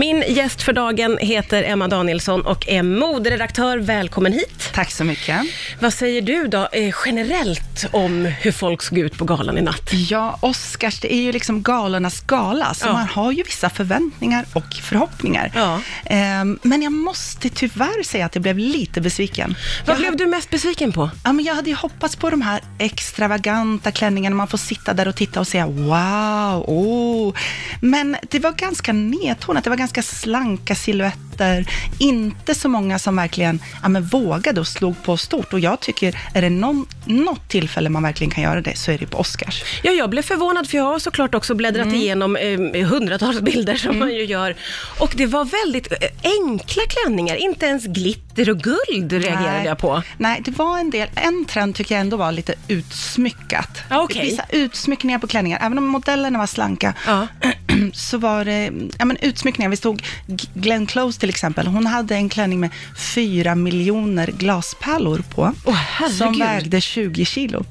Min gäst för dagen heter Emma Danielsson och är moderedaktör. Välkommen hit. Tack så mycket. Vad säger du då eh, generellt om hur folk såg ut på galan i natt? Ja, Oscars, det är ju liksom galornas gala, så Ja. man har ju vissa förväntningar och förhoppningar. Ja. Ehm, men jag måste tyvärr säga att jag blev lite besviken. Vad jag, blev du mest besviken på? ja, men jag hade ju hoppats på de här extravaganta klänningarna, man får sitta där och titta och säga wow, oh. Men det var ganska nedtonat, det var ganska slanka silhuetter, inte så många som verkligen ja, men vågade och slog på stort. Och jag tycker, är det någon, något tillfälle man verkligen kan göra det, så är det på Oscars. Ja, jag blev förvånad för jag har såklart också bläddrat igenom eh, hundratals bilder som man ju gör. Och det var väldigt eh, enkla klänningar, inte ens glitter och guld reagerade Nej. jag på. Nej, det var en del, en trend tycker jag ändå var lite utsmyckat. Ja, okej. Vissa utsmyckningar på klänningar, även om modellerna var slanka, Ja. så var det ja, men utsmyckningar. Vi stod Glenn Close till exempel, hon hade en klänning med fyra miljoner glaspärlor på, herregud. som vägde 20 kilo.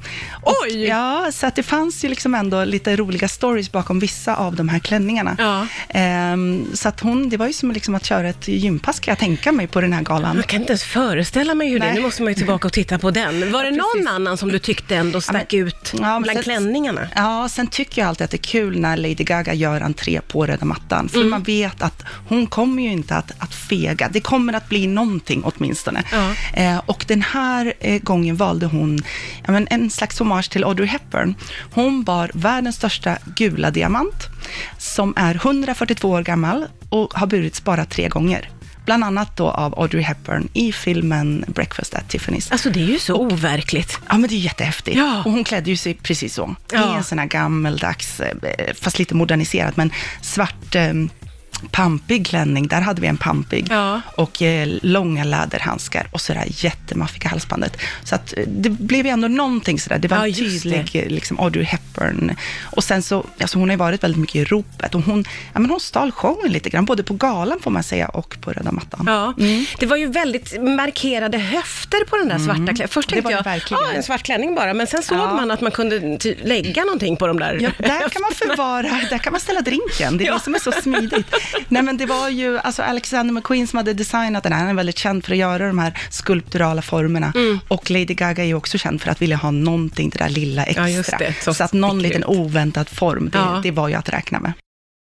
Oj! Ja, så att det fanns ju liksom ändå lite roliga stories bakom vissa av de här klänningarna. Ja. Ehm, så att hon, det var ju som liksom att köra ett gympass, kan jag tänka mig, på den här galan. Jag kan inte ens föreställa mig hur det är. Nej. Nu måste man ju tillbaka och titta på den. Var det någon precis. annan som du tyckte ändå stack men- ut Ja, men bland sen- klänningarna? Ja, sen tycker jag alltid att det är kul när Lady Gaga gör entré på röda mattan. För man vet att hon kommer ju inte att, att fega. Det kommer att bli någonting åtminstone. Ja. Eh, och den här eh, gången valde hon men en slags hommage till Audrey Hepburn. Hon bar världens största gula diamant, som är 142 år gammal och har burits bara tre gånger. Bland annat då av Audrey Hepburn i filmen Breakfast at Tiffany's. Alltså det är ju så overkligt. Ja, men det är jättehäftigt. Ja. Och hon klädde ju sig precis så. Ja. I en sån här gammeldags, eh, fast lite moderniserat, men svart eh, pampig klänning. Där hade vi en pampig. Ja. Och eh, långa läderhandskar och så det här jättemaffiga halsbandet. Så att eh, det blev ju ändå någonting sådär. Det var Ja, en tydlig eh, liksom Audrey Hepburn. Och sen så, alltså hon har ju varit väldigt mycket i ropet. Och hon, ja, men hon stal showen lite grann, både på galan får man säga och på röda mattan. Ja, det var ju väldigt markerade höfter på den där svarta klänningen. Först Mm. Det tänkte var jag, verkligen. ja, en svart klänning bara, men sen såg Ja. man att man kunde lägga någonting på de där Ja, där kan man förvara, där kan man ställa drinken. Det är Ja. det som är så smidigt. Nej, men det var ju alltså Alexander McQueen som hade designat den här. Han är väldigt känd för att göra de här skulpturala formerna. Mm. Och Lady Gaga är ju också känd för att vilja ha någonting, det där lilla extra. Ja, det. Så Så, att någon liten oväntad form, det, Ja. det var ju att räkna med.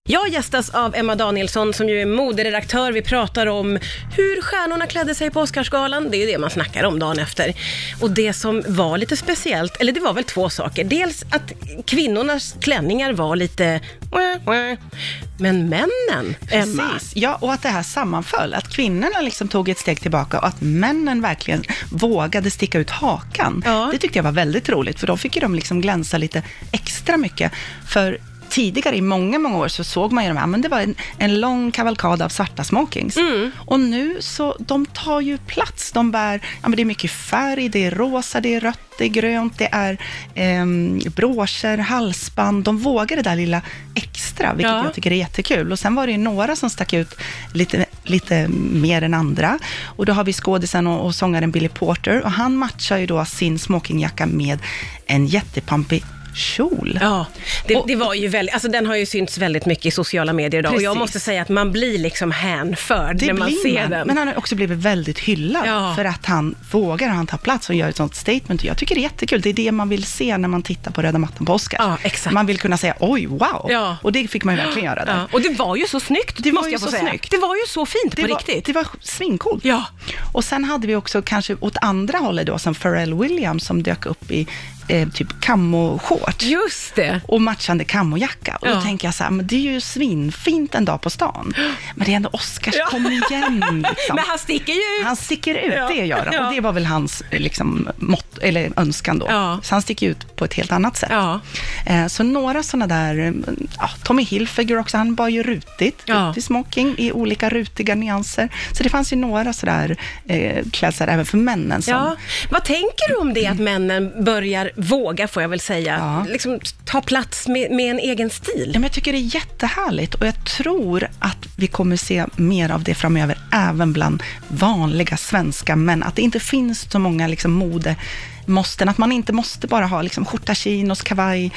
Jag gästas av Emma Danielsson som ju är moderedaktör. Vi pratar om hur stjärnorna klädde sig på Oscarsgalan. Det är ju det man snackar om dagen efter. Och det som var lite speciellt, eller det var väl två saker. Dels att kvinnornas klänningar var lite... Men männen, Emma. Precis. Ja, och att det här sammanföll. Att kvinnorna liksom tog ett steg tillbaka och att männen verkligen vågade sticka ut hakan. Ja. Det tyckte jag var väldigt roligt, för då fick ju de liksom glänsa lite extra mycket. För tidigare, i många, många år, så såg man ju de här, men det var en, en lång kavalkad av svarta smokings. Och nu så, de tar ju plats. De bär, ja men det är mycket färg, det är rosa, det är rött, det är grönt, det är ehm, broscher, halsband. De vågar det där lilla extra, vilket Ja. jag tycker är jättekul. Och sen var det ju några som stack ut lite, lite mer än andra. Och då har vi skådisen och, och sångaren Billy Porter. Och han matchar ju då sin smokingjacka med en jättepampig kjol. Ja, det, Och- det var ju väldigt, alltså den har ju synts väldigt mycket i sociala medier idag och jag Precis. måste säga att man blir liksom hänförd Det när man ser man. den. Men han har också blivit väldigt hyllad Ja. för att han vågar, han tar plats och gör ett sånt statement. Och Jag tycker det är jättekul. Det är det man vill se när man tittar på röda mattan på Oscars. Ja, exakt. Man vill kunna säga oj, wow. Ja. Och det fick man ju verkligen göra där. Ja, och det var ju så snyggt, Det var måste jag få så säga. snyggt. Det var ju så fint Det på var, riktigt. det var svincoolt. Ja. Och sen hade vi också kanske åt andra hållet då, som Pharrell Williams som dök upp i eh, typ camo-shorts. Just det. och matchande kamojacka. Och Ja. då tänker jag så här, men det är ju svinfint en dag på stan. Men det är ändå Oscars, Ja. kom igen liksom. Men han sticker ju ut. Han sticker ut, Ja. det gör han. Ja. Och det var väl hans liksom, mått, eller önskan då. Så han sticker ut på ett helt annat sätt. Eh, Så några sådana där, eh, ja, Tommy Hilfiger också, han bar ju rutigt, rutig smoking i olika rutiga nyanser. Så det fanns ju några sådär eh, klädsel även för männen som Ja. Vad tänker du om det att männen börjar våga, får jag väl säga, Ja. liksom ta plats med, med en egen stil? Ja, men jag tycker det är jättehärligt och jag tror att vi kommer se mer av det framöver, även bland vanliga svenska män. Att det inte finns så många liksom, mode måsten, att man inte måste bara ha liksom, skjorta, chinos, kavaj,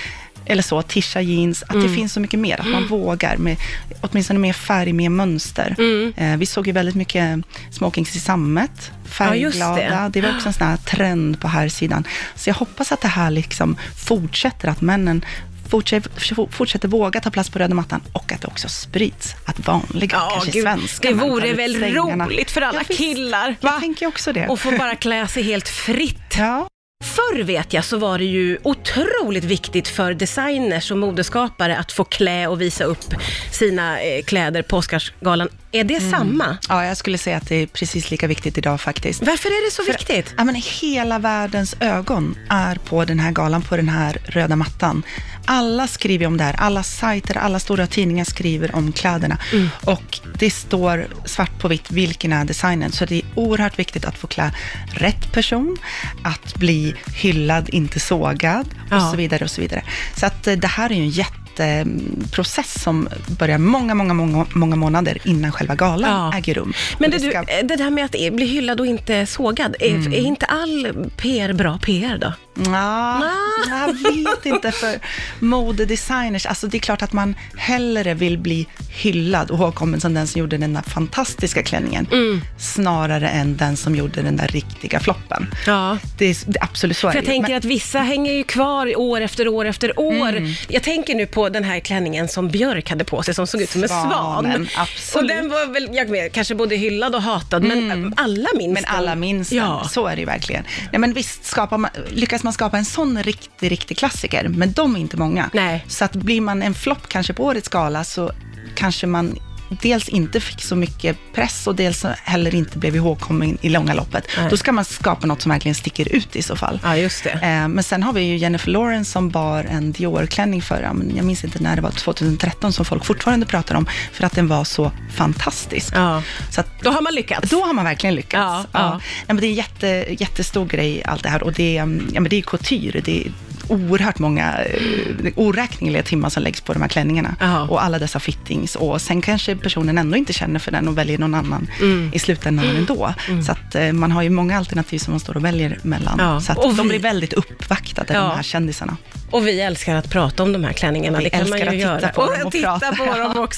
eller så, tisha jeans, att det finns så mycket mer, att man vågar med åtminstone mer färg, mer mönster. Eh, vi såg ju väldigt mycket smokings i sammet, färgglada. Ja, det. det. var också en sån här trend på här sidan. Så jag hoppas att det här liksom fortsätter, att männen fortsätter, fortsätter våga ta plats på röda mattan och att det också sprids. Att vanliga, Ja, kanske gud, svenska det vore väl svängarna. roligt för alla Ja, visst. killar, va? Jag tänker också det. Och få bara klä sig helt fritt. Ja. Förr vet jag så var det ju otroligt viktigt för designers och modeskapare att få klä och visa upp sina eh, kläder på Oscarsgalan. Är det Mm. samma? ja, jag skulle säga att det är precis lika viktigt idag faktiskt. Varför är det så viktigt? Ja, men hela världens ögon är på den här galan, på den här röda mattan. Alla skriver om det här, alla sajter, alla stora tidningar skriver om kläderna. Mm. Och det står svart på vitt vilken är designen. Så det är oerhört viktigt att få klä rätt person, att bli hyllad, inte sågad och Ja. så vidare. och så vidare. Så att eh, det här är ju en jätteprocess som börjar många, många, många, många månader innan själva galan Ja. äger rum. Men det, ska- du, det där med att bli hyllad och inte sågad, är, Mm. är inte all PR bra PR då? Ja, Nja. jag vet inte för modedesigners. Alltså det är klart att man hellre vill bli hyllad och ihågkommen som den som gjorde den där fantastiska klänningen, Mm. snarare än den som gjorde den där riktiga floppen. Ja. Det är, det absolut så är För jag det tänker Men- att vissa hänger ju kvar år efter år efter år. Mm. Jag tänker nu på den här klänningen som Björk hade på sig som såg ut som en svan. Svanen, absolut. Och den var väl, jag vet, kanske både hyllad och hatad, men äh, alla minns Men den. alla minns den, Ja. så är det ju verkligen. Nej, men visst, skapar man, lyckas man skapa en sån riktig, riktig klassiker, men de är inte många. Nej. Så att blir man en flopp kanske på årets gala, så kanske man dels inte fick så mycket press och dels heller inte blev ihågkommen i långa loppet. Nej. Då ska man skapa något som verkligen sticker ut i så fall. Ja, just det. Eh, Men sen har vi ju Jennifer Lawrence som bar en Dior-klänning för, jag minns inte när det var, 2013, som folk fortfarande pratar om, för att den var så fantastisk. Ja. Så att Då har man lyckats. då har man verkligen lyckats. Ja, Ja, ja. Men det är en jätte, jättestor grej allt det här och det är, ja, men det är couture. Det oerhört många, eh, oräkneliga timmar som läggs på de här klänningarna. Ja. Och alla dessa fittings. Och sen kanske personen ändå inte känner för den och väljer någon annan Mm. i slutändan ändå. Så att eh, man har ju många alternativ som man står och väljer mellan. Ja. Så att Och de blir väldigt uppvaktade, Ja. de här kändisarna. Och vi älskar att prata om de här klänningarna. Vi Det kan man ju att titta göra. på och titta på dem också.